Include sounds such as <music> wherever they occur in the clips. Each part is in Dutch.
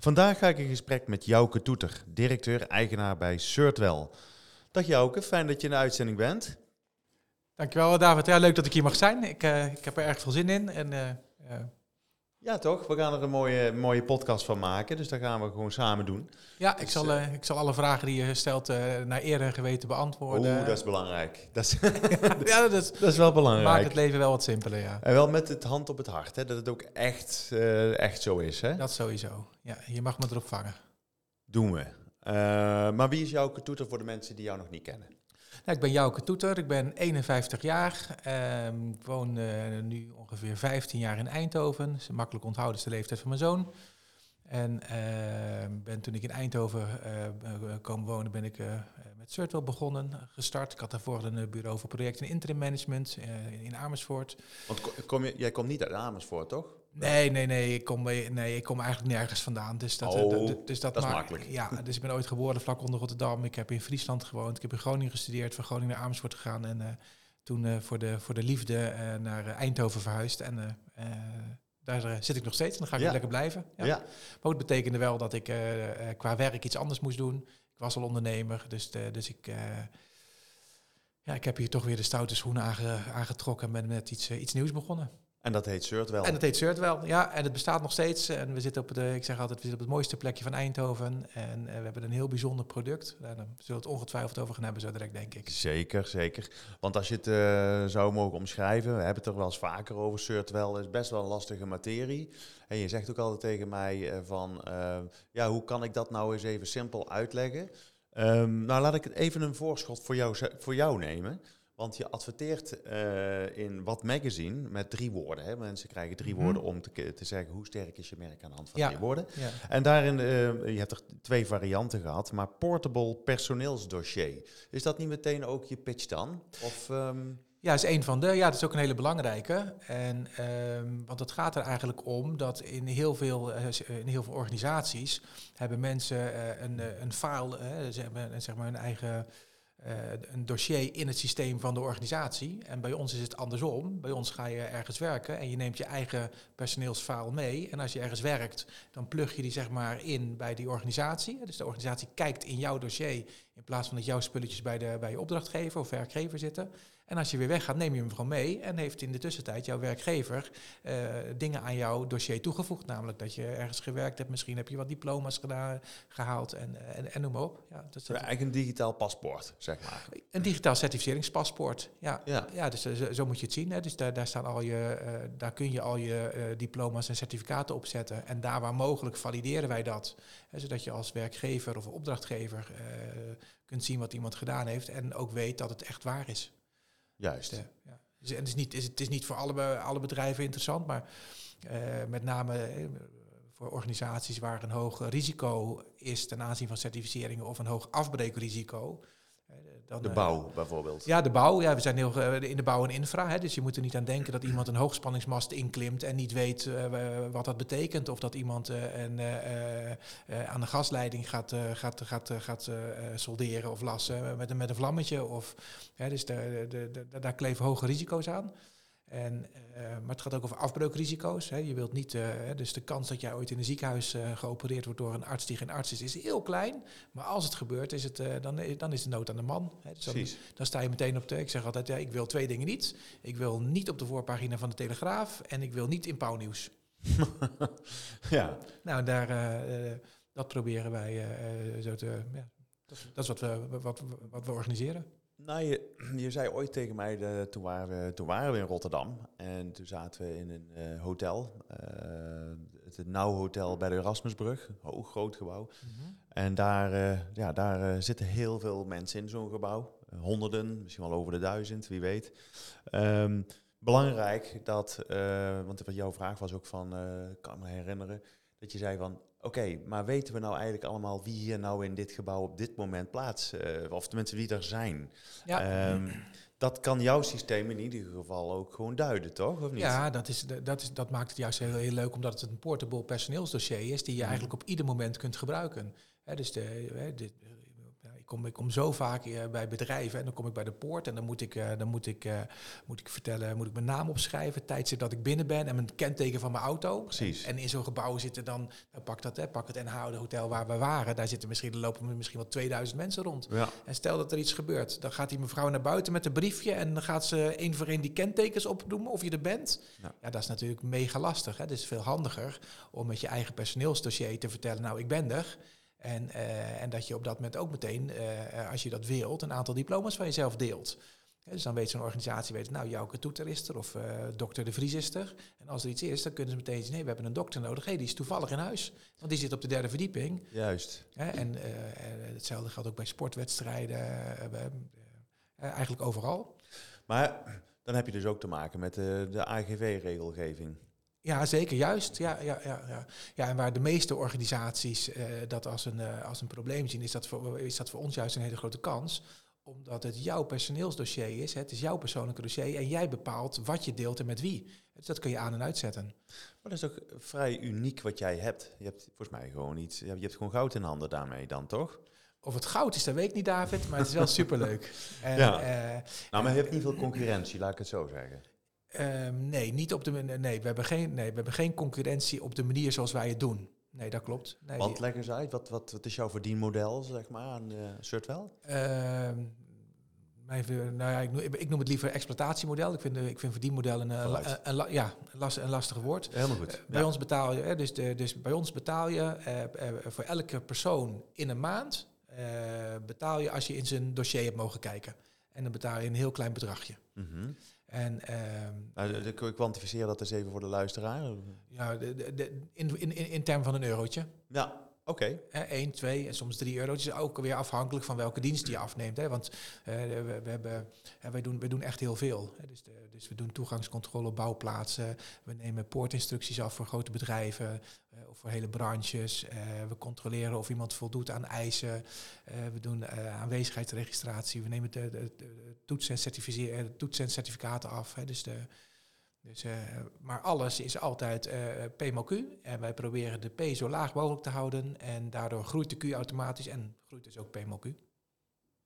Vandaag ga ik in gesprek met Jouke Toeter, directeur-eigenaar bij Surtwell. Dag Jouke, fijn dat je in de uitzending bent. Dankjewel David. Ja, leuk dat ik hier mag zijn. Ik, uh, ik heb er erg veel zin in. En, uh, uh, ja, toch? We gaan er een mooie, mooie podcast van maken. Dus dat gaan we gewoon samen doen. Ja, dus, ik, zal, uh, ik zal alle vragen die je stelt uh, naar eer en geweten beantwoorden. Oeh, dat is belangrijk. <laughs> Dat is, ja, dat is, <laughs> dat is wel belangrijk. Maakt het leven wel wat simpeler, ja. En wel met het hand op het hart, hè? dat het ook echt, uh, echt zo is. Hè? Dat sowieso. Ja, je mag me erop vangen. Doen we. maar wie is jouw toeter voor de mensen die jou nog niet kennen? Ik ben Jouke Toeter, ik ben 51 jaar. Ik uh, woon uh, nu ongeveer 15 jaar in Eindhoven. Makkelijk onthouden, is de leeftijd van mijn zoon. En uh, ben, toen ik in Eindhoven kwam wonen, ben ik met Surtwell begonnen, gestart. Ik had daarvoor een bureau voor project en interim management in Amersfoort. Want kom je, jij komt niet uit Amersfoort, toch? Nee, nee, nee. Ik kom, nee, ik kom eigenlijk nergens vandaan. Dus dat, oh, dat, dus dat, dat is maakt- makkelijk. Ja, dus ik ben ooit geboren vlak onder Rotterdam. Ik heb in Friesland gewoond. Ik heb in Groningen gestudeerd, van Groningen naar Amersfoort gegaan. En uh, toen uh, voor, de, voor de liefde uh, naar Eindhoven verhuisd. En daar zit ik nog steeds en dan ga ik Ja. lekker blijven. Ja. Ja. Maar het betekende wel dat ik eh, eh, qua werk iets anders moest doen. Ik was al ondernemer, dus, de, dus ik, eh, ja, ik heb hier toch weer de stoute schoenen aange, aangetrokken en ben met iets, eh, iets nieuws begonnen. En dat heet Surtwell. En dat heet Surtwell, ja. En het bestaat nog steeds. En we zitten op de, ik zeg altijd, we zitten op het mooiste plekje van Eindhoven. En eh, we hebben een heel bijzonder product. Daar zullen we het ongetwijfeld over gaan hebben zo direct, denk ik. Zeker, zeker. Want als je het eh, zou mogen omschrijven, we hebben het er wel eens vaker over, Surtwell Het is best wel een lastige materie. En je zegt ook altijd tegen mij eh, van, eh, ja, hoe kan ik dat nou eens even simpel uitleggen? Ehm, nou, laat ik even een voorschot voor jou, voor jou nemen. Want je adverteert eh, in Wat Magazine met drie woorden. Hè? Mensen krijgen drie Mhm. woorden om te, te zeggen hoe sterk is je merk aan de hand van Ja. drie woorden. Ja. En daarin, eh, je hebt er twee varianten gehad, maar portable personeelsdossier. Is dat niet meteen ook je pitch dan? Of, ehm, Ja, is een van de. Ja, dat is ook een hele belangrijke. En, ehm, want het gaat er eigenlijk om dat in heel veel, eh, in heel veel organisaties hebben mensen een, een file, ze hebben zeg maar een eigen eh, een dossier in het systeem van de organisatie. En bij ons is het andersom. Bij ons ga je ergens werken en je neemt je eigen personeelsfile mee. En als je ergens werkt, dan plug je die zeg maar in bij die organisatie. Dus de organisatie kijkt in jouw dossier in plaats van dat jouw spulletjes bij, de, bij je opdrachtgever of werkgever zitten. En als je weer weggaat, neem je hem gewoon mee. En heeft in de tussentijd jouw werkgever eh, dingen aan jouw dossier toegevoegd. Namelijk dat je ergens gewerkt hebt. Misschien heb je wat diploma's gedaan, gehaald en, en, en noem maar op. Ja, dat is ja, eigenlijk een digitaal paspoort, zeg maar. een digitaal certificeringspaspoort. Ja, Ja. ja dus eh, zo, zo moet je het zien. Hè. Dus daar, daar, staan al je, eh, daar kun je al je diploma's en certificaten op zetten. En daar waar mogelijk valideren wij dat. Hè, zodat je als werkgever of opdrachtgever kunt zien wat iemand gedaan heeft. En ook weet dat het echt waar is. Juist. Ja. Dus, en het, is niet, is- het is niet voor alle, alle bedrijven interessant, maar eh, met name eh, voor organisaties waar een hoog risico is ten aanzien van certificeringen of een hoog afbreekrisico. Dan, De eh, bouw bijvoorbeeld. ja, de bouw. Ja, we zijn heel eh, in de bouw en infra. Hè, dus je moet er niet aan denken dat iemand een hoogspanningsmast inklimt en niet weet eh, wat dat betekent. Of dat iemand een, aan de gasleiding gaat, gaat, gaat, gaat solderen of lassen met een, met een vlammetje. Of, hè, dus de, de, de, daar kleven hoge risico's aan. En, eh, maar het gaat ook over afbreukrisico's. Hè. Je wilt niet, eh, dus de kans dat jij ooit in een ziekenhuis eh, geopereerd wordt door een arts die geen arts is, is heel klein. Maar als het gebeurt, is het, dan, dan is de nood aan de man. Hè. Dus dan, sta je meteen op de. Ik zeg altijd, ja, ik wil twee dingen niet. Ik wil niet op de voorpagina van de Telegraaf en ik wil niet in Pauwnieuws. <laughs> ja. Nou, daar, dat proberen wij zo te. Ja, dat, dat is wat we, wat, wat we organiseren. Nou, je, <clears throat> je zei ooit tegen mij, de, toen, waren we, toen waren we in Rotterdam. En toen zaten we in een eh, hotel, eh, het Nauw Hotel bij de Erasmusbrug, hoog groot gebouw. En daar, eh, ja, daar eh, zitten heel veel mensen in zo'n gebouw, Eh, honderden, misschien wel over de duizend, wie weet. Ehm, belangrijk dat, want wat jouw vraag was ook van, kan me herinneren, dat je zei van, oké, maar weten we nou eigenlijk allemaal wie hier nou in dit gebouw op dit moment plaats, uh, of tenminste wie er zijn? Ja. Um, dat kan jouw systeem in ieder geval ook gewoon duiden, toch? Of niet? Ja, dat, is, dat, is, dat maakt het juist heel, heel leuk, omdat het een portable personeelsdossier is die je mhm. eigenlijk op ieder moment kunt gebruiken. dus de, de, kom, ik kom zo vaak uh, bij bedrijven en dan kom ik bij de poort en dan moet ik, uh, dan moet ik, uh, moet ik vertellen, moet ik mijn naam opschrijven, tijdstip dat ik binnen ben en mijn kenteken van mijn auto. Precies. En, in zo'n gebouw zitten dan, nou, pak dat, hè, pak het NH, de hotel waar we waren, daar zitten misschien, er lopen misschien wel 2000 mensen rond. Ja. En stel dat er iets gebeurt, dan gaat die mevrouw naar buiten met een briefje en dan gaat ze één voor één die kentekens opdoen of je er bent. Ja. ja, dat is natuurlijk mega lastig. Hè. Het is veel handiger om met je eigen personeelsdossier te vertellen, nou ik ben er. En, uh, en dat je op dat moment ook meteen, uh, als je dat wilt, een aantal diploma's van jezelf deelt. dus dan weet zo'n organisatie, weet, nou, Jouke Toeter is er of uh, dokter De Vries is er. En als er iets is, dan kunnen ze meteen zeggen, nee, we hebben een dokter nodig. Hé, hey, die is toevallig in huis, want die zit op de derde verdieping. Juist. en hetzelfde geldt ook bij sportwedstrijden, eigenlijk overal. Maar dan heb je dus ook te maken met de AGV-regelgeving. Ja, zeker, juist. Ja, ja, ja, ja. ja, en waar de meeste organisaties uh, dat als een, uh, als een probleem zien, is dat, voor, is dat voor ons juist een hele grote kans. Omdat het jouw personeelsdossier is, het is jouw persoonlijke dossier en jij bepaalt wat je deelt en met wie. Dus dat kun je aan- en uitzetten. Maar dat is ook vrij uniek wat jij hebt. Je hebt volgens mij gewoon iets, je hebt gewoon goud in handen daarmee dan, toch? Of het goud is, dat weet ik niet, David, maar het is wel <laughs> superleuk. En, ja. Uh, nou, maar je hebt niet veel concurrentie, laat ik het zo zeggen. Um, nee, niet op de, nee, we hebben geen, nee, we hebben geen concurrentie op de manier zoals wij het doen. Nee, dat klopt. Nee, Want leg eens uit, wat, wat, wat is jouw verdienmodel, zeg maar, aan uh, Surtwell? Um, mijn, nou ja, ik, noem, ik noem het liever exploitatiemodel. Ik vind, ik vind verdienmodel een, een, een, een ja, een, lastig woord. Helemaal goed. Uh, bij ons betaal je, dus, de, dus bij ons betaal je uh, voor elke persoon in een maand betaal je als je in zijn dossier hebt mogen kijken. En dan betaal je een heel klein bedragje. Mm -hmm. En, nou, ik kwantificeer dat eens even voor de luisteraar. Ja, de, de, in, in, in termen van een eurotje. Ja, Oké. Okay. 1, 2 en soms 3 eurotjes. Ook weer afhankelijk van welke dienst je afneemt. Hè. Want uh, we, we, hebben, uh, wij, doen, wij doen echt heel veel. Dus, dus we doen toegangscontrole op bouwplaatsen. We nemen poortinstructies af voor grote bedrijven uh, of voor hele branches. we controleren of iemand voldoet aan eisen. we doen aanwezigheidsregistratie. We nemen de, de, toets en certificaten af. Hè. Dus de, dus, uh, maar alles is altijd uh, PMOQ. En wij proberen de P zo laag mogelijk te houden. En daardoor groeit de Q automatisch en groeit dus ook PMOQ.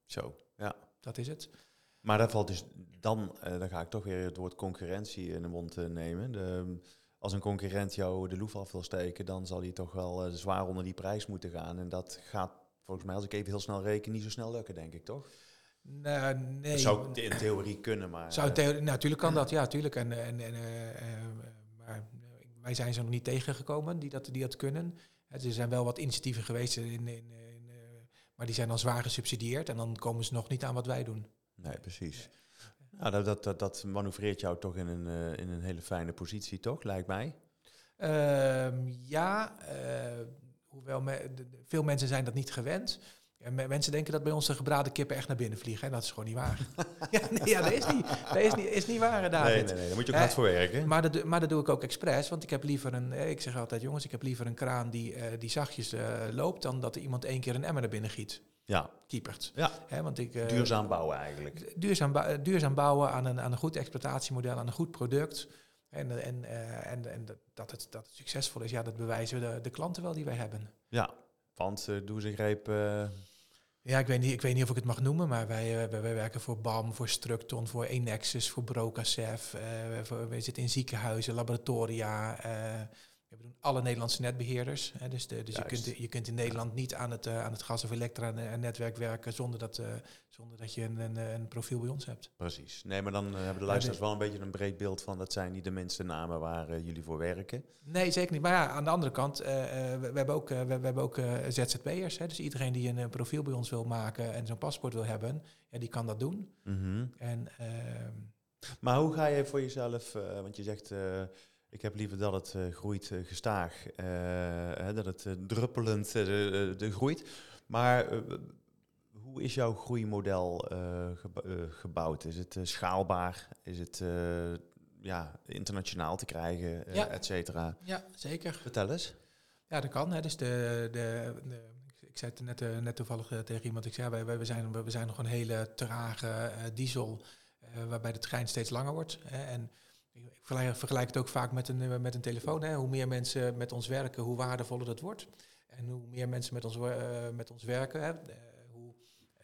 Zo, ja. Dat is het. Maar dat valt dus dan, uh, dan ga ik toch weer het woord concurrentie in de mond nemen. De, als een concurrent jou de loef af wil steken, dan zal hij toch wel zwaar onder die prijs moeten gaan. En dat gaat volgens mij, als ik even heel snel reken, niet zo snel lukken, denk ik, toch? Nou, nee. Dat zou in theorie kunnen, maar... Zou theorie, natuurlijk kan dat, ja, natuurlijk. En, en, en, uh, maar wij zijn ze nog niet tegengekomen die dat, die dat kunnen. Er zijn wel wat initiatieven geweest, in, in, in maar die zijn dan zwaar gesubsidieerd. En dan komen ze nog niet aan wat wij doen. Nee, precies. Nou, dat, dat, dat, dat manoeuvreert jou toch in een, in een hele fijne positie, toch, lijkt mij? Uh, ja, hoewel me, de, veel mensen zijn dat niet gewend. En mensen denken dat bij ons de gebraden kippen echt naar binnen vliegen. En dat is gewoon niet waar. <laughs> ja, nee, ja, dat is niet, dat is niet, is niet waar, David. Nee, nee, nee, daar moet je ook hard voor werken. Maar dat, maar dat doe ik ook expres. Want ik heb liever een... Ik zeg altijd, jongens, ik heb liever een kraan die, uh, die zachtjes uh, loopt... dan dat er iemand één keer een emmer naar binnen giet. Ja. Keepert. Ja. Want ik, uh, duurzaam bouwen eigenlijk. Duurzaam, duurzaam bouwen aan een, aan een goed exploitatiemodel, aan een goed product... En, en, en, en dat, het, dat het succesvol is, ja, dat bewijzen we de, de klanten wel die wij hebben. Ja, want doe ze greep ja, ik weet, niet, ik weet niet of ik het mag noemen, maar wij, wij, wij werken voor BAM, voor Structon, voor Enexus, voor Brocasef. Uh, we zitten in ziekenhuizen, laboratoria. Uh, we doen alle Nederlandse netbeheerders. Hè, dus de, dus je, kunt, je kunt in Nederland niet aan het, uh, aan het gas- of elektra-netwerk werken zonder dat, uh, zonder dat je een, een, een, profiel bij ons hebt. Precies. Nee, maar dan uh, hebben de luisteraars wel een beetje een breed beeld van dat zijn niet de minste namen waar jullie voor werken. Nee, zeker niet. Maar ja, aan de andere kant, we, we, hebben ook, we, we, hebben ook ZZP'ers. Dus iedereen die een profiel bij ons wil maken en zo'n paspoort wil hebben, ja, die kan dat doen. Mm -hmm. en, ehm, maar hoe ga je voor jezelf, want je zegt ik heb liever dat het uh, groeit uh, gestaag, uh, dat het druppelend groeit. Maar hoe is jouw groeimodel gebouwd? Is het schaalbaar? Is het ja, internationaal te krijgen, eh, Ja. et cetera. Ja, zeker. Vertel eens. Ja, dat kan. Hè. Dus de, de, de- ik zei het net, eh, net toevallig eh, tegen iemand. Ik zei, wij, wij, we, zijn, we zijn nog een hele trage eh, diesel, eh, waarbij de trein steeds langer wordt. Hè. En ik vergelijk, het ook vaak met een, eh, met een telefoon. Hè. Hoe meer mensen met ons werken, hoe waardevoller dat wordt. En hoe meer mensen met ons, eh, met ons werken, hè, eh, hoe,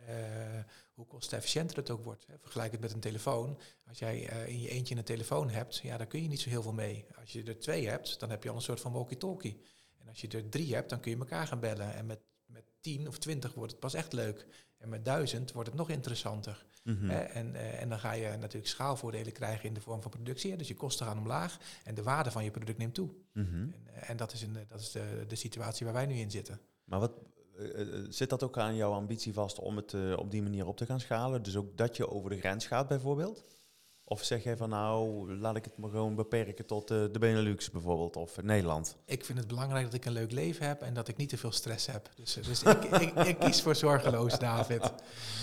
eh, hoe kostenefficiënter het ook wordt. Hè. Vergelijk het met een telefoon. Als jij in je eentje een telefoon hebt, ja, daar kun je niet zo heel veel mee. Als je er twee hebt, dan heb je al een soort van walkie-talkie. En als je er drie hebt, dan kun je elkaar gaan bellen. En met, met tien of twintig wordt het pas echt leuk. En met duizend wordt het nog interessanter. Mhm. Hè? En, eh, en dan ga je natuurlijk schaalvoordelen krijgen in de vorm van productie. Hè? Dus je kosten gaan omlaag en de waarde van je product neemt toe. Mhm. En, eh, en dat is, een, eh, dat is de, de situatie waar wij nu in zitten. Maar wat, eh, eh, zit dat ook aan jouw ambitie vast om het eh, op die manier op te gaan schalen? Dus ook dat je over de grens gaat bijvoorbeeld? Of zeg jij van nou, laat ik het maar gewoon beperken tot eh, de Benelux bijvoorbeeld of Nederland? Ik vind het belangrijk dat ik een leuk leven heb en dat ik niet te veel stress heb. Dus, eh, dus ik, ik, ik kies voor zorgeloos, David.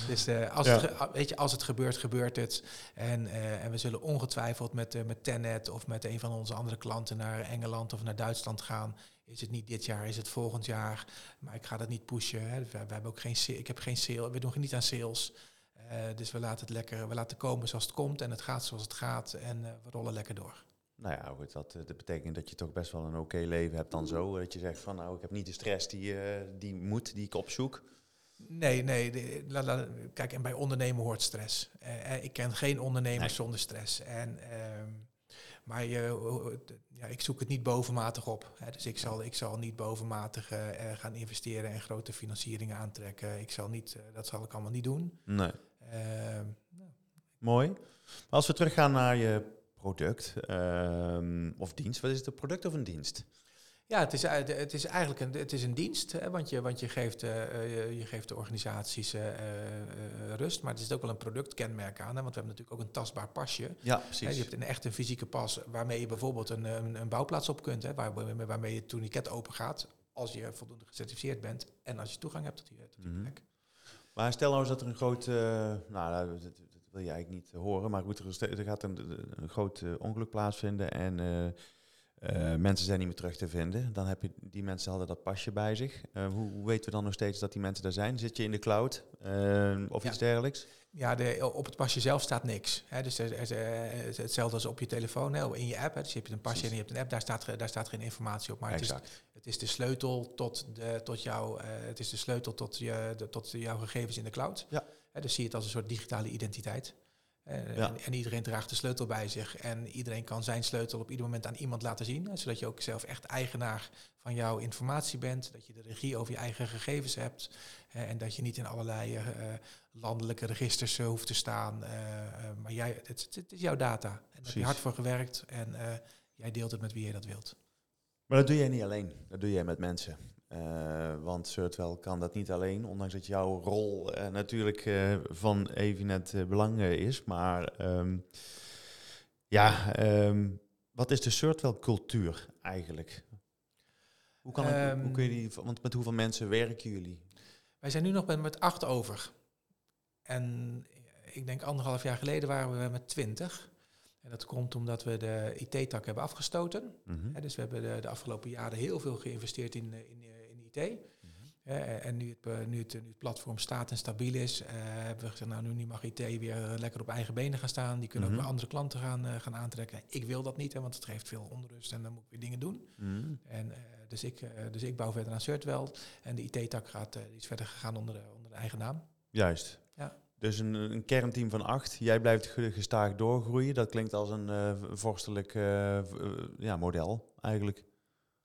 Dus eh, als, Ja. het ge- weet je, als het gebeurt, gebeurt het. En, en we zullen ongetwijfeld met, met Tenet of met een van onze andere klanten naar Engeland of naar Duitsland gaan. Is het niet dit jaar, is het volgend jaar. Maar ik ga dat niet pushen. Hè. We, we hebben ook geen, ik heb geen sale, we doen niet aan sales. Eh, dus we laten het lekker, we laten komen zoals het komt en het gaat zoals het gaat en eh, we rollen lekker door. Nou ja, goed, dat, eh, dat betekent dat je toch best wel een oké leven hebt dan zo. Dat je zegt van nou, ik heb niet de stress die, die moet, die ik opzoek. Nee, nee. de- la- la- kijk, en bij ondernemen hoort stress. Ik ken geen ondernemers Nee. zonder stress. En, ehm, maar je, ja, ik zoek het niet bovenmatig op. Hè. Dus ik zal, ik zal niet bovenmatig gaan investeren en grote financieringen aantrekken. Ik zal niet, dat zal ik allemaal niet doen. Nee. Ehm, Mooi. Maar als we teruggaan naar je product ehm, of dienst, wat is het, een product of een dienst? Ja, het is, uit- het is eigenlijk een, het is een dienst, hè, want, je, want je, geeft, eh, eh, je, geeft de organisaties eh, eh, eh, rust, maar er zit ook wel een productkenmerk aan, hè, want we hebben natuurlijk ook een tastbaar pasje. Ja, Hè, precies. je hebt een echt een fysieke pas waarmee je bijvoorbeeld een, een, een bouwplaats op kunt, hè, waar, waarmee je tourniquet open gaat, als je voldoende gecertificeerd bent en als je toegang hebt tot die, tot die Mhm. plek. Maar stel nou eens dat er een groot, eh, nou dat, wil je eigenlijk niet horen, maar goed, er, gaat een, een groot eh, ongeluk plaatsvinden en eh, eh, mensen zijn niet meer terug te vinden. Dan heb je, die mensen hadden dat pasje bij zich. Eh, hoe, hoe weten we dan nog steeds dat die mensen daar zijn? Zit je in de cloud eh, of Ja. iets dergelijks? Ja, de, op het pasje zelf staat niks. Hè, dus er, er- er- hetzelfde als op je telefoon, hè, in je app. Hè, dus je hebt een pasje en je hebt een app, daar staat, daar staat geen informatie op. Maar het is, het is de sleutel tot, de, tot, jou, eh, het is de sleutel tot, je, de, tot jouw gegevens in de cloud. Ja. Hè, dus zie je het als een soort digitale identiteit. Eh, Ja. en, en iedereen draagt de sleutel bij zich. En iedereen kan zijn sleutel op ieder moment aan iemand laten zien. Zodat je ook zelf echt eigenaar van jouw informatie bent. Dat je de regie over je eigen gegevens hebt. en dat je niet in allerlei eh, landelijke registers eh, hoeft te staan. maar jij, het, is jouw data. En daar heb je hard voor gewerkt. En jij deelt het met wie je dat wilt. Maar dat doe jij niet alleen, dat doe jij met mensen. Eh, want Surtwell kan dat niet alleen, ondanks dat jouw rol eh, natuurlijk eh, van evenet belang is. Maar ehm, ja, ehm, wat is de Surtwell cultuur eigenlijk? Hoe, kan het, hoe Ehm, kun je die, want met hoeveel mensen werken jullie? Wij zijn nu nog met, met acht over. En ik denk anderhalf jaar geleden waren we met twintig. En dat komt omdat we de IT-tak hebben afgestoten. Mhm. Dus we hebben de, de afgelopen jaren heel veel geïnvesteerd in, in, eh. Mhm. En nu het, eh, nu, het, nu het platform staat en stabiel is, eh, hebben we gezegd, nou nu mag IT weer lekker op eigen benen gaan staan. Die kunnen Mhm. ook bij andere klanten gaan, gaan aantrekken. Ik wil dat niet, hè, want het geeft veel onrust en dan moet ik weer dingen doen. Mhm. En, dus, ik, dus ik bouw verder aan Certwell. En de IT-tak gaat is verder gegaan onder de, onder de eigen naam. Juist. Ja. Dus een, een kernteam van acht. Jij blijft ge- gestaag doorgroeien. Dat klinkt als een vorstelijk ja, model eigenlijk.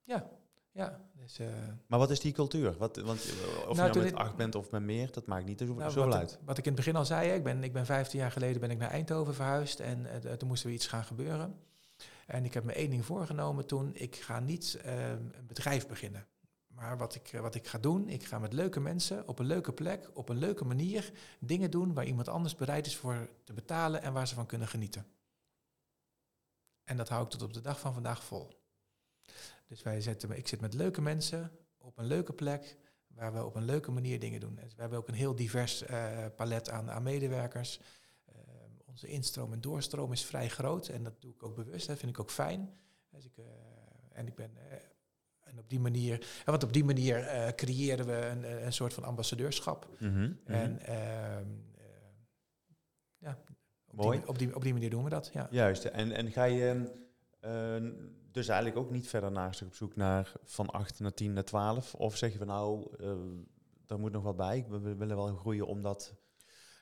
Ja, ja. Dus, eh, Maar wat is die cultuur? Wat, want eh, of Nou, je nou met acht bent of met meer, dat maakt niet zo, nou, zoveel wat, uit. ik, wat ik in het begin al zei, ik ben, ik ben 15 jaar geleden ben ik naar Eindhoven verhuisd en eh, toen moest er iets gaan gebeuren. En ik heb me één ding voorgenomen toen, ik ga niet eh, een bedrijf beginnen. Maar wat ik, wat ik ga doen, ik ga met leuke mensen op een leuke plek, op een leuke manier dingen doen waar iemand anders bereid is voor te betalen en waar ze van kunnen genieten. En dat hou ik tot op de dag van vandaag vol. Dus wij zetten, ik zit met leuke mensen op een leuke plek waar we op een leuke manier dingen doen. Dus we hebben ook een heel divers eh, palet aan, aan medewerkers. Eh, ons onze instroom en doorstroom is vrij groot. En dat doe ik ook bewust. Dat vind ik ook fijn. Dus ik, en ik ben en op die manier, want op die manier creëren we een, een soort van ambassadeurschap. Mhm, mhm. En ehm, ja, op Mooi. Die, op, die, op die manier doen we dat. Ja. Juist. En, en ga je dus eigenlijk ook niet verder naar op zoek naar van 8 naar 10 naar 12? Of zeg je van nou, uh, daar moet nog wat bij, we willen wel groeien om dat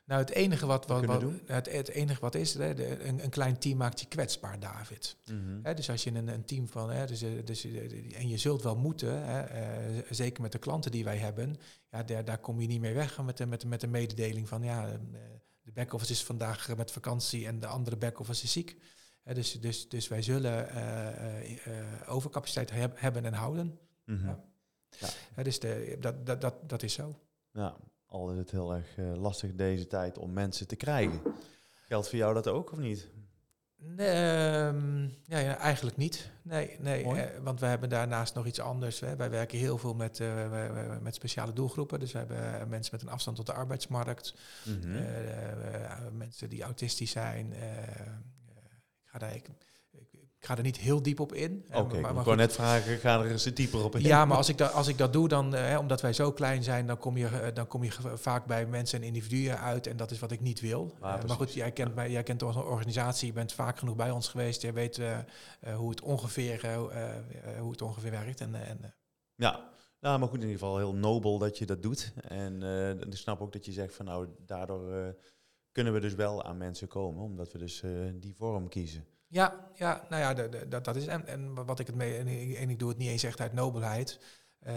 nou, het enige wat, wat, wat het, het, enige wat is, hè, de, een, een, klein team maakt je kwetsbaar, David. Mm dus als je een, een team van, hè, dus, eh, dus, eh, en je zult wel moeten, hè, uh, zeker met de klanten die wij hebben, ja, daar, daar kom je niet mee weg met de, met, met de mededeling van, ja, de back-office is vandaag met vakantie en de andere back-office is ziek dus, dus, dus wij zullen uh, overcapaciteit hebben en houden. Mm -hmm. ja. dus de, dat, dat, dat, dat is zo. Ja, altijd heel erg lastig deze tijd om mensen te krijgen. Geldt voor jou dat ook of niet? Nee, um, ja, ja, eigenlijk niet. Nee, nee eh, want we hebben daarnaast nog iets anders. Hè. Wij werken heel veel met, uh, met speciale doelgroepen. Dus we hebben mensen met een afstand tot de arbeidsmarkt. Mm -hmm. uh, mensen die autistisch zijn ga daar, ik, ik ga er niet heel diep op in. Oké, okay, maar, maar ik net vragen, ga er eens dieper op in. Ja, maar als ik, dat, als ik dat doe, dan, uh, omdat wij zo klein zijn, dan kom, je, uh, dan kom je vaak bij mensen en individuen uit. En dat is wat ik niet wil. Uh, maar goed, jij kent, mij, jij kent onze organisatie, je bent vaak genoeg bij ons geweest. Jij weet hoe, het ongeveer, hoe het ongeveer werkt. En, en, ja, nou, maar goed, in ieder geval heel nobel dat je dat doet. En ik snap ook dat je zegt van nou, daardoor kunnen we dus wel aan mensen komen, omdat we dus uh, die vorm kiezen. Ja, ja nou ja, dat, dat is. En, en wat ik het mee. En, en ik doe het niet eens echt uit nobelheid. Uh,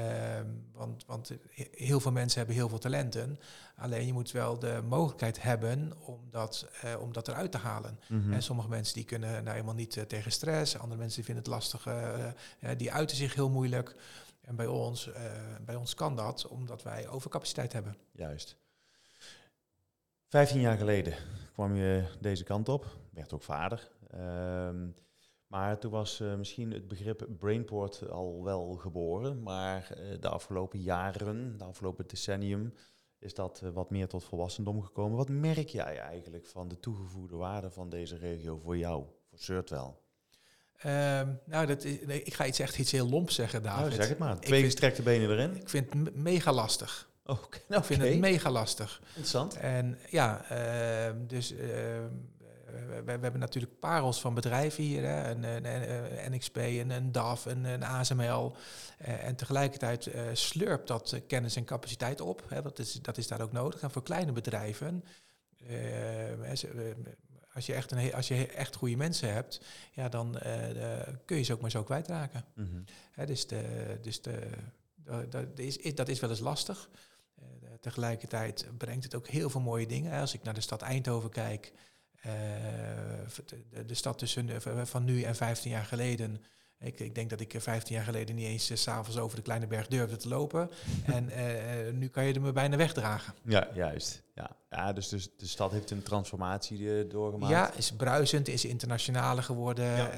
want, want heel veel mensen hebben heel veel talenten. Alleen je moet wel de mogelijkheid hebben om dat, uh, om dat eruit te halen. Mm En sommige mensen die kunnen nou helemaal niet uh, tegen stress. Andere mensen die vinden het lastig. die uiten zich heel moeilijk. En bij ons, bij ons kan dat, omdat wij overcapaciteit hebben. Juist. Vijftien jaar geleden kwam je deze kant op, werd ook vader. Ehm, maar toen was uh, misschien het begrip brainport al wel geboren. Maar uh, de afgelopen jaren, de afgelopen decennium, is dat uh, wat meer tot volwassendom gekomen. Wat merk jij eigenlijk van de toegevoegde waarde van deze regio voor jou, voor Surtwell? Um, nou, dat is, nee, ik ga iets echt iets heel lomp zeggen, David. Nou, zeg het maar. Twee gestrekte benen erin. Ik vind het mega lastig. Okay. <laughs> Ik vind het mega lastig. Interessant. En ja, uh, dus uh, we, we, hebben natuurlijk parels van bedrijven hier. Hè, een, een, een NXP, een, een DAF, een, een ASML. Uh, en tegelijkertijd uh, slurpt dat kennis en capaciteit op. Hè, dat, is, dat is daar ook nodig. En voor kleine bedrijven, als, je echt een, als je echt goede mensen hebt, ja, dan kun je ze ook maar zo kwijtraken. Mm -hmm. hè, dus de, dus de, dat, is, dat is wel eens lastig. Eh, tegelijkertijd brengt het ook heel veel mooie dingen. Als ik naar de stad Eindhoven kijk, uh, de, de, stad tussen van nu en 15 jaar geleden. Ik, ik denk dat ik 15 jaar geleden niet eens s eh, s'avonds over de kleine berg durfde te lopen. <laughs> en uh, nu kan je er me bijna wegdragen. Ja, juist. Ja, ja dus, dus de stad heeft een transformatie doorgemaakt. Ja, is bruisend, is internationaler geworden. Ja,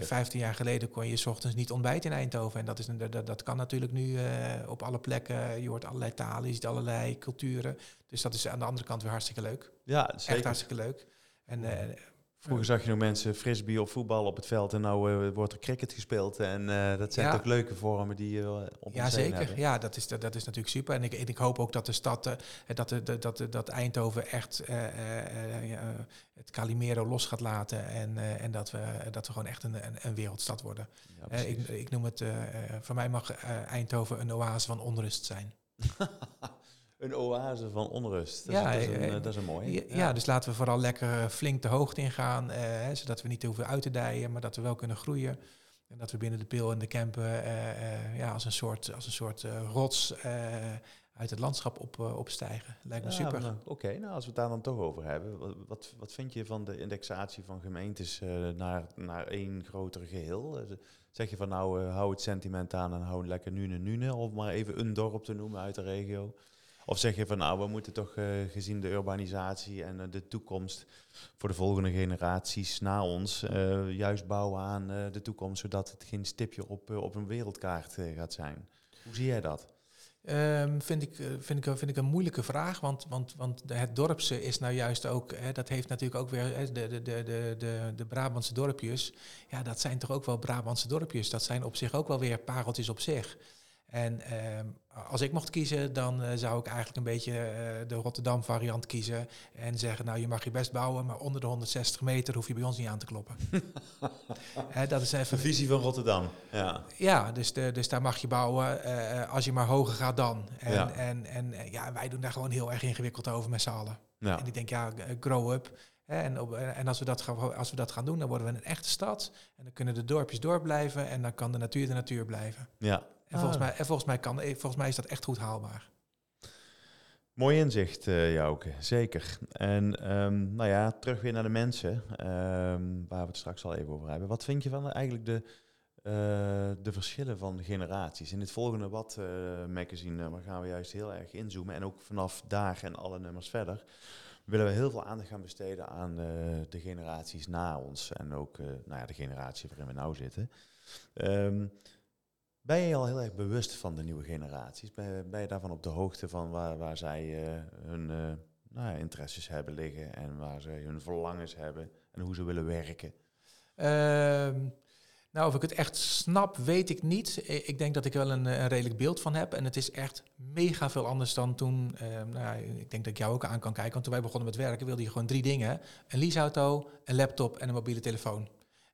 15 jaar geleden kon je s ochtends niet ontbijten in Eindhoven. En dat, is, dat, dat kan natuurlijk nu op alle plekken. Je hoort allerlei talen, je ziet allerlei culturen. Dus dat is aan de andere kant weer hartstikke leuk. Ja, zeker. Echt hartstikke leuk. En Vroeger zag je nog mensen frisbee of voetbal op het veld en nou uh, wordt er cricket gespeeld. En uh, dat zijn toch leuke vormen die je uh, op Ja, zeker. Ja, dat is, dat, dat, is natuurlijk super. En ik, ik hoop ook dat de stad, dat, dat, dat, dat Eindhoven echt het Calimero los gaat laten. En, en dat, we, dat we gewoon echt een, een, een wereldstad worden. Ja, ik, ik noem het, voor mij mag Eindhoven een oase van onrust zijn. <laughs> een oase van onrust. Dat, ja, is, dat, is, een, eh, dat is een mooie. Ja, dus laten we vooral lekker flink de hoogte ingaan, eh, zodat we niet te hoeven uit te dijen, maar dat we wel kunnen groeien. En dat we binnen de pil en de campen ja, als een soort, als een soort rots uit het landschap op, opstijgen. Lijkt me super. Oké, nou als we het daar dan toch over hebben. Wat, wat vind je van de indexatie van gemeentes naar, naar één groter geheel? zeg je van nou hou het sentiment aan en hou lekker nu en nu, of maar even een dorp te noemen uit de regio? Of zeg je van nou, we moeten toch uh, gezien de urbanisatie en uh, de toekomst voor de volgende generaties na ons uh, juist bouwen aan de toekomst, zodat het geen stipje op, op een wereldkaart gaat zijn. Hoe zie jij dat? Um, vind, ik, vind, ik, vind ik een moeilijke vraag, want, want, want het dorpse is nou juist ook, hè, dat heeft natuurlijk ook weer hè, de, de, de, de, de Brabantse dorpjes. Ja, dat zijn toch ook wel Brabantse dorpjes. Dat zijn op zich ook wel weer pareltjes op zich. En ehm, als ik mocht kiezen, dan uh, zou ik eigenlijk een beetje uh, de Rotterdam variant kiezen. En zeggen, nou je mag je best bouwen, maar onder de 160 meter hoef je bij ons niet aan te kloppen. <laughs> dat is even... De visie van Rotterdam. Ja, ja dus, de, dus daar mag je bouwen uh, als je maar hoger gaat dan. En, ja. en, en ja, wij doen daar gewoon heel erg ingewikkeld over met z'n allen. Ja. En ik denk, ja, grow up. En, op, en als, we dat gaan, als we dat gaan doen, dan worden we een echte stad. En dan kunnen de dorpjes doorblijven en dan kan de natuur de natuur blijven. Ja, en, volgens, ah. mij, en volgens, mij kan, volgens mij is dat echt goed haalbaar. Mooi inzicht, uh, Jouke, zeker. En um, nou ja, terug weer naar de mensen, um, waar we het straks al even over hebben. Wat vind je van eigenlijk de, uh, de verschillen van de generaties? In dit volgende Wat-magazine uh, gaan we juist heel erg inzoomen. En ook vanaf daar en alle nummers verder willen we heel veel aandacht gaan besteden aan de generaties na ons. En ook nou ja, de generatie waarin we nou zitten. Um, ben je al heel erg bewust van de nieuwe generaties? Ben, je daarvan op de hoogte van waar, waar zij uh, hun uh, nou ja, interesses hebben liggen en waar ze hun verlangens hebben en hoe ze willen werken? Uh, nou, of ik het echt snap, weet ik niet. Ik denk dat ik wel een, een, redelijk beeld van heb. En het is echt mega veel anders dan toen. Ehm, nou, ik denk dat ik jou ook aan kan kijken. Want toen wij begonnen met werken, wilde je gewoon drie dingen: een leaseauto, een laptop en een mobiele telefoon.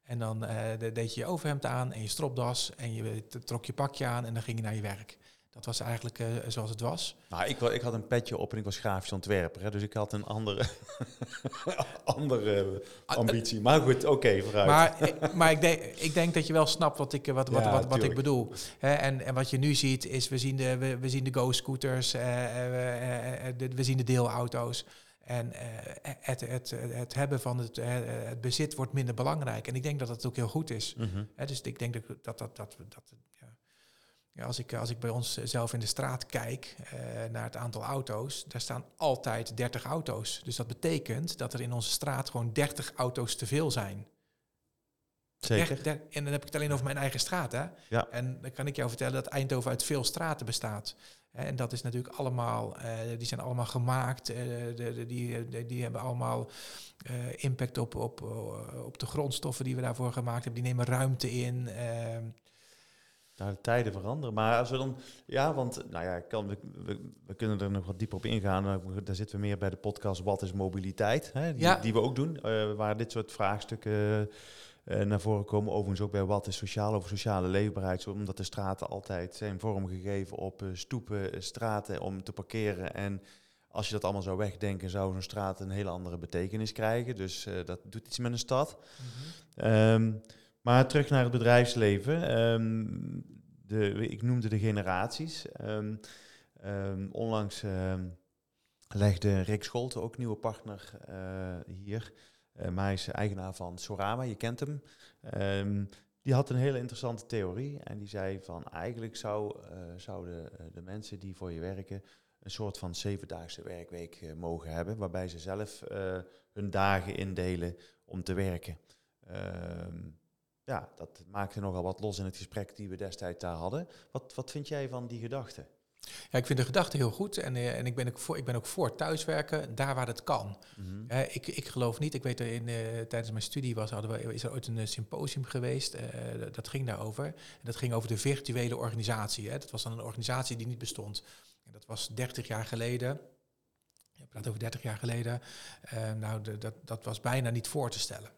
En dan uh, deed je je overhemd aan en je stropdas en je trok je pakje aan en dan ging je naar je werk. Dat was eigenlijk uh, zoals het was. Nou, ik, ik, had een petje op en ik was grafisch ontwerper. Hè, dus ik had een andere, <laughs> andere ah, ambitie. Maar goed, oké, vooruit. Maar, <laughs> maar ik, denk, ik denk dat je wel snapt wat ik, wat, wat, wat, wat, ik bedoel. Hè, en, en wat je nu ziet is, we zien de, we, we zien de go-scooters, uh, we, we zien de deelauto's. En uh, het, het, het, hebben van het, uh, het, bezit wordt minder belangrijk. En ik denk dat dat ook heel goed is. Mm -hmm. dus ik denk dat dat, dat, dat, dat ja. ja. als, ik, als ik bij ons zelf in de straat kijk uh, naar het aantal auto's, daar staan altijd 30 auto's. Dus dat betekent dat er in onze straat gewoon 30 auto's te veel zijn. Zeker. en dan heb ik het alleen over mijn eigen straat. Hè? Ja. En dan kan ik jou vertellen dat Eindhoven uit veel straten bestaat. En dat is natuurlijk allemaal, uh, die zijn allemaal gemaakt, uh, de, de, die, de, die hebben allemaal uh, impact op, op, op de grondstoffen die we daarvoor gemaakt hebben. Die nemen ruimte in. Ehm. Nou, de tijden veranderen. Maar als we dan, ja, want nou ja, kan, we, we, we kunnen er nog wat dieper op ingaan. Daar zitten we meer bij de podcast Wat is mobiliteit? Hè, die, ja. die we ook doen, waar dit soort vraagstukken naar voren komen. Overigens ook bij wat is sociaal over sociale leefbaarheid. Omdat de straten altijd zijn vormgegeven op uh, stoepen, eh, straten om te parkeren. En als je dat allemaal zou wegdenken, zou zo'n straat een hele andere betekenis krijgen. Dus dat doet iets met een stad. Mhm. Ehm, maar terug naar het bedrijfsleven. Um, de, ik noemde de generaties. Um, onlangs legde Rick Scholte, ook nieuwe partner hier, maar hij is eigenaar van Sorama, je kent hem. Um, die had een hele interessante theorie. En die zei van eigenlijk zou, uh, zouden eh, de mensen die voor je werken een soort van zevendaagse werkweek mogen hebben. Waarbij ze zelf hun dagen indelen om te werken. Um, ja, dat maakte nogal wat los in het gesprek die we destijds daar hadden. Wat, wat vind jij van die gedachte? Ja, ik vind de gedachte heel goed en, uh, en ik, ben ook voor, ik ben ook voor thuiswerken, daar waar het kan. Mm ik, ik geloof niet, ik weet er in, uh, tijdens mijn studie was, hadden we, is er ooit een eh, symposium geweest, dat ging daarover. En dat ging over de virtuele organisatie. Hè. Dat was dan een organisatie die niet bestond. En dat was 30 jaar geleden. Ik praat over 30 jaar geleden. nou, de, dat, dat was bijna niet voor te stellen.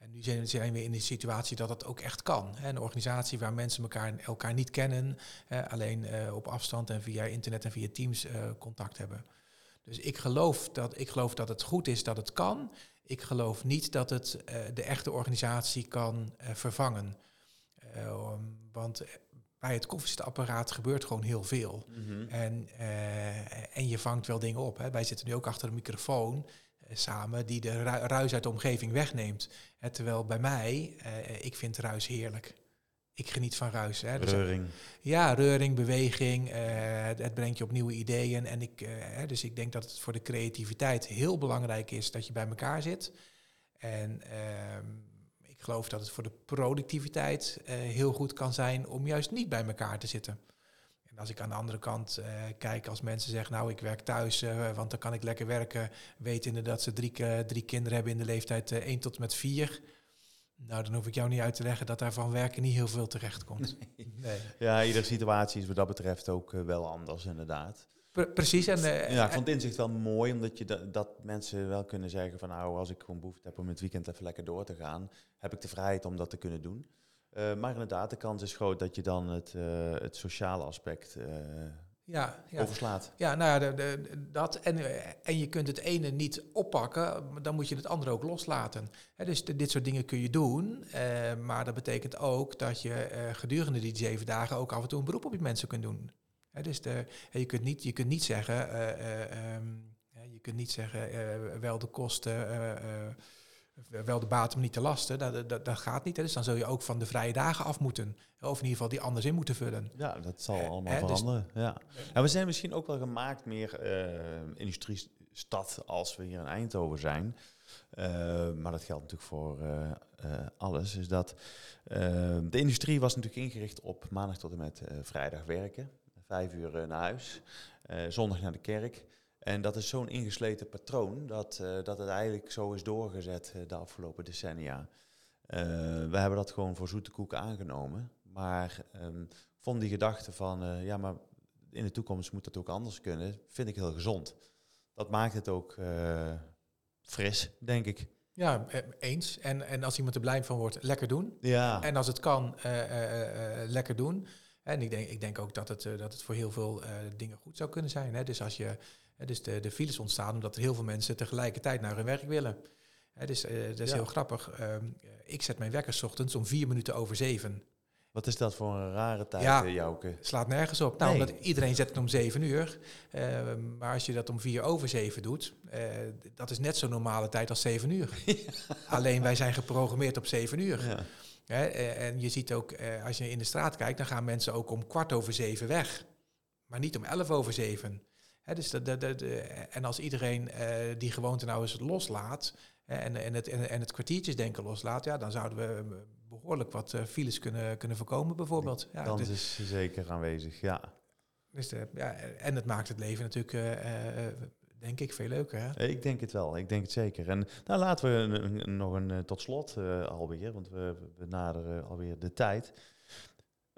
En nu zijn we in de situatie dat dat ook echt kan. Een organisatie waar mensen elkaar, elkaar niet kennen, alleen uh, op afstand en via internet en via Teams uh, contact hebben. Dus ik geloof, dat, ik geloof dat het goed is dat het kan. Ik geloof niet dat het uh, de echte organisatie kan vervangen. want bij het koffiezetapparaat gebeurt gewoon heel veel. Mm -hmm. en, en je vangt wel dingen op. Wij zitten nu ook achter een microfoon samen die de ruis uit de omgeving wegneemt. terwijl bij mij, uh, ik vind ruis heerlijk. Ik geniet van ruis. Hè. Dus, reuring. Ja, reuring, beweging. Het, het, brengt je op nieuwe ideeën. En ik, uh, dus ik denk dat het voor de creativiteit heel belangrijk is dat je bij elkaar zit. En ehm, ik geloof dat het voor de productiviteit heel goed kan zijn om juist niet bij elkaar te zitten. En als ik aan de andere kant uh, kijk, als mensen zeggen, nou ik werk thuis, uh, want dan kan ik lekker werken, wetende dat ze drie, uh, drie kinderen hebben in de leeftijd 1 tot met 4. Nou, dan hoef ik jou niet uit te leggen dat daar van werken niet heel veel terecht komt. Nee. nee. Ja, iedere situatie is wat dat betreft ook wel anders, inderdaad. precies. En, ja, ik vond het inzicht wel mooi, omdat je dat, dat mensen wel kunnen zeggen van nou, als ik gewoon behoefte heb om het weekend even lekker door te gaan, heb ik de vrijheid om dat te kunnen doen. Uh, maar inderdaad, de kans is groot dat je dan het, uh, het sociale aspect uh, ja, ja, overslaat. Ja, nou ja, de, de, dat. En, en je kunt het ene niet oppakken, dan moet je het andere ook loslaten. He, dus de, dit soort dingen kun je doen, maar dat betekent ook dat je gedurende die zeven dagen ook af en toe een beroep op je mensen kunt doen. He, dus de, je, kunt niet, je kunt niet zeggen, um, je kunt niet zeggen wel de kosten wel de baat om niet te lasten. Dat, dat, dat gaat niet. Hè. Dus dan zul je ook van de vrije dagen af moeten. Of in ieder geval die anders in moeten vullen. Ja, dat zal allemaal dus veranderen. ja. En we zijn misschien ook wel gemaakt meer uh, industriestad als we hier in Eindhoven zijn. Uh, maar dat geldt natuurlijk voor uh, alles. Is dat de industrie was natuurlijk ingericht op maandag tot en met vrijdag werken. Vijf uur naar huis. zondag naar de kerk. En dat is zo'n ingesleten patroon dat, uh, dat het eigenlijk zo is doorgezet uh, de afgelopen decennia. Uh, we hebben dat gewoon voor zoete koek aangenomen. Maar um, vond die gedachte van, ja, maar in de toekomst moet dat ook anders kunnen, vind ik heel gezond. Dat maakt het ook fris, denk ik. Ja, eens. En, en als iemand er blij van wordt, lekker doen. Ja. En als het kan, lekker doen. En ik denk, ik denk ook dat het, dat het voor heel veel dingen goed zou kunnen zijn. Hè? Dus als je dus de, de files ontstaan omdat er heel veel mensen tegelijkertijd naar hun werk willen. dus uh, dat is heel grappig. Ehm, ik zet mijn wekker ochtends om vier minuten over zeven. Wat is dat voor een rare tijd, ja, eh, Jouke? slaat nergens op. Nou, omdat iedereen zet het om zeven uur. Ehm, maar als je dat om vier over zeven doet, uh, dat is net zo normale tijd als zeven uur. <laughs> Alleen wij zijn geprogrammeerd op zeven uur. Ja. En je ziet ook, als je in de straat kijkt, dan gaan mensen ook om kwart over zeven weg. Maar niet om elf over zeven dus de, de, de, en als iedereen die gewoonte nou eens loslaat en, en, het, en, en het kwartiertjesdenken loslaat, ja, dan zouden we eh, behoorlijk wat files kunnen, kunnen voorkomen bijvoorbeeld. Ja, kans dus, is zeker aanwezig, ja. Dus de, ja. En het maakt het leven natuurlijk, denk ik, veel leuker. Hè? Ik denk het wel, ik denk het zeker. En nou, laten we nog een tot slot alweer, want we, we naderen alweer de tijd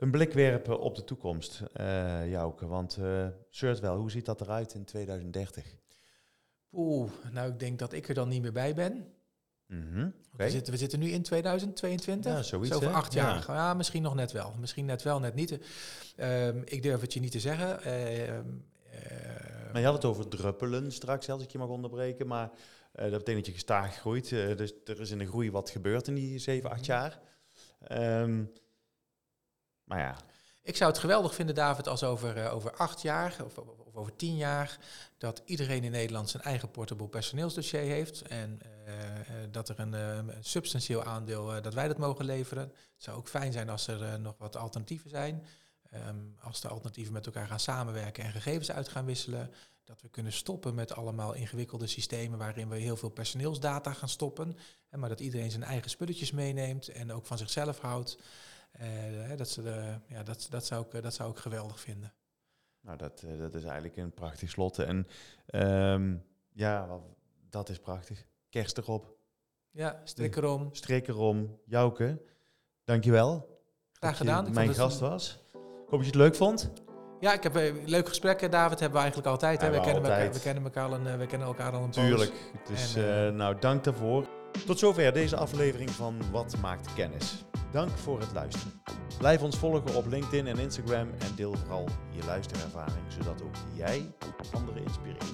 een blik werpen op de toekomst, uh, Jouke. Want uh, wel, hoe ziet dat eruit in 2030? Oeh, nou ik denk dat ik er dan niet meer bij ben. Mm we, zitten, we zitten nu in 2022. Ja, zoiets. Zo over acht jaar. Ja. misschien nog net wel. Misschien net wel, net niet. Uh, ik durf het je niet te zeggen. Uh, maar je had het over druppelen straks, als ik je mag onderbreken. Maar dat betekent dat je gestaag groeit. dus er is in de groei wat gebeurd in die zeven, acht mhm. jaar. Um, maar ja. Ik zou het geweldig vinden, David, als over, uh, over acht jaar of, of, over tien jaar dat iedereen in Nederland zijn eigen portable personeelsdossier heeft. En uh, dat er een, een substantieel aandeel dat wij dat mogen leveren. Het zou ook fijn zijn als er nog wat alternatieven zijn. Um, als de alternatieven met elkaar gaan samenwerken en gegevens uit gaan wisselen. Dat we kunnen stoppen met allemaal ingewikkelde systemen waarin we heel veel personeelsdata gaan stoppen. En maar dat iedereen zijn eigen spulletjes meeneemt en ook van zichzelf houdt. Uh, dat, ze, ja, dat, dat, zou ik, dat zou ik geweldig vinden. Nou, dat, eh, dat is eigenlijk een prachtig slot. En um, ja, dat is prachtig. Kerst erop. Ja, strik erom. Strik erom. Jouke, dankjewel. Graag gedaan. Ik mijn gast was. Hoop dat je het leuk vond. Ja, ik heb een leuk gesprek. David hebben we eigenlijk altijd. Hè? We, kennen Elkaar, we, kennen elkaar al een, we kennen elkaar al een Tuurlijk. Dus en, uh, nou, dank daarvoor. Tot zover deze aflevering van Wat maakt kennis. Dank voor het luisteren. Blijf ons volgen op LinkedIn en Instagram en deel vooral je luisterervaring, zodat ook jij anderen inspireert.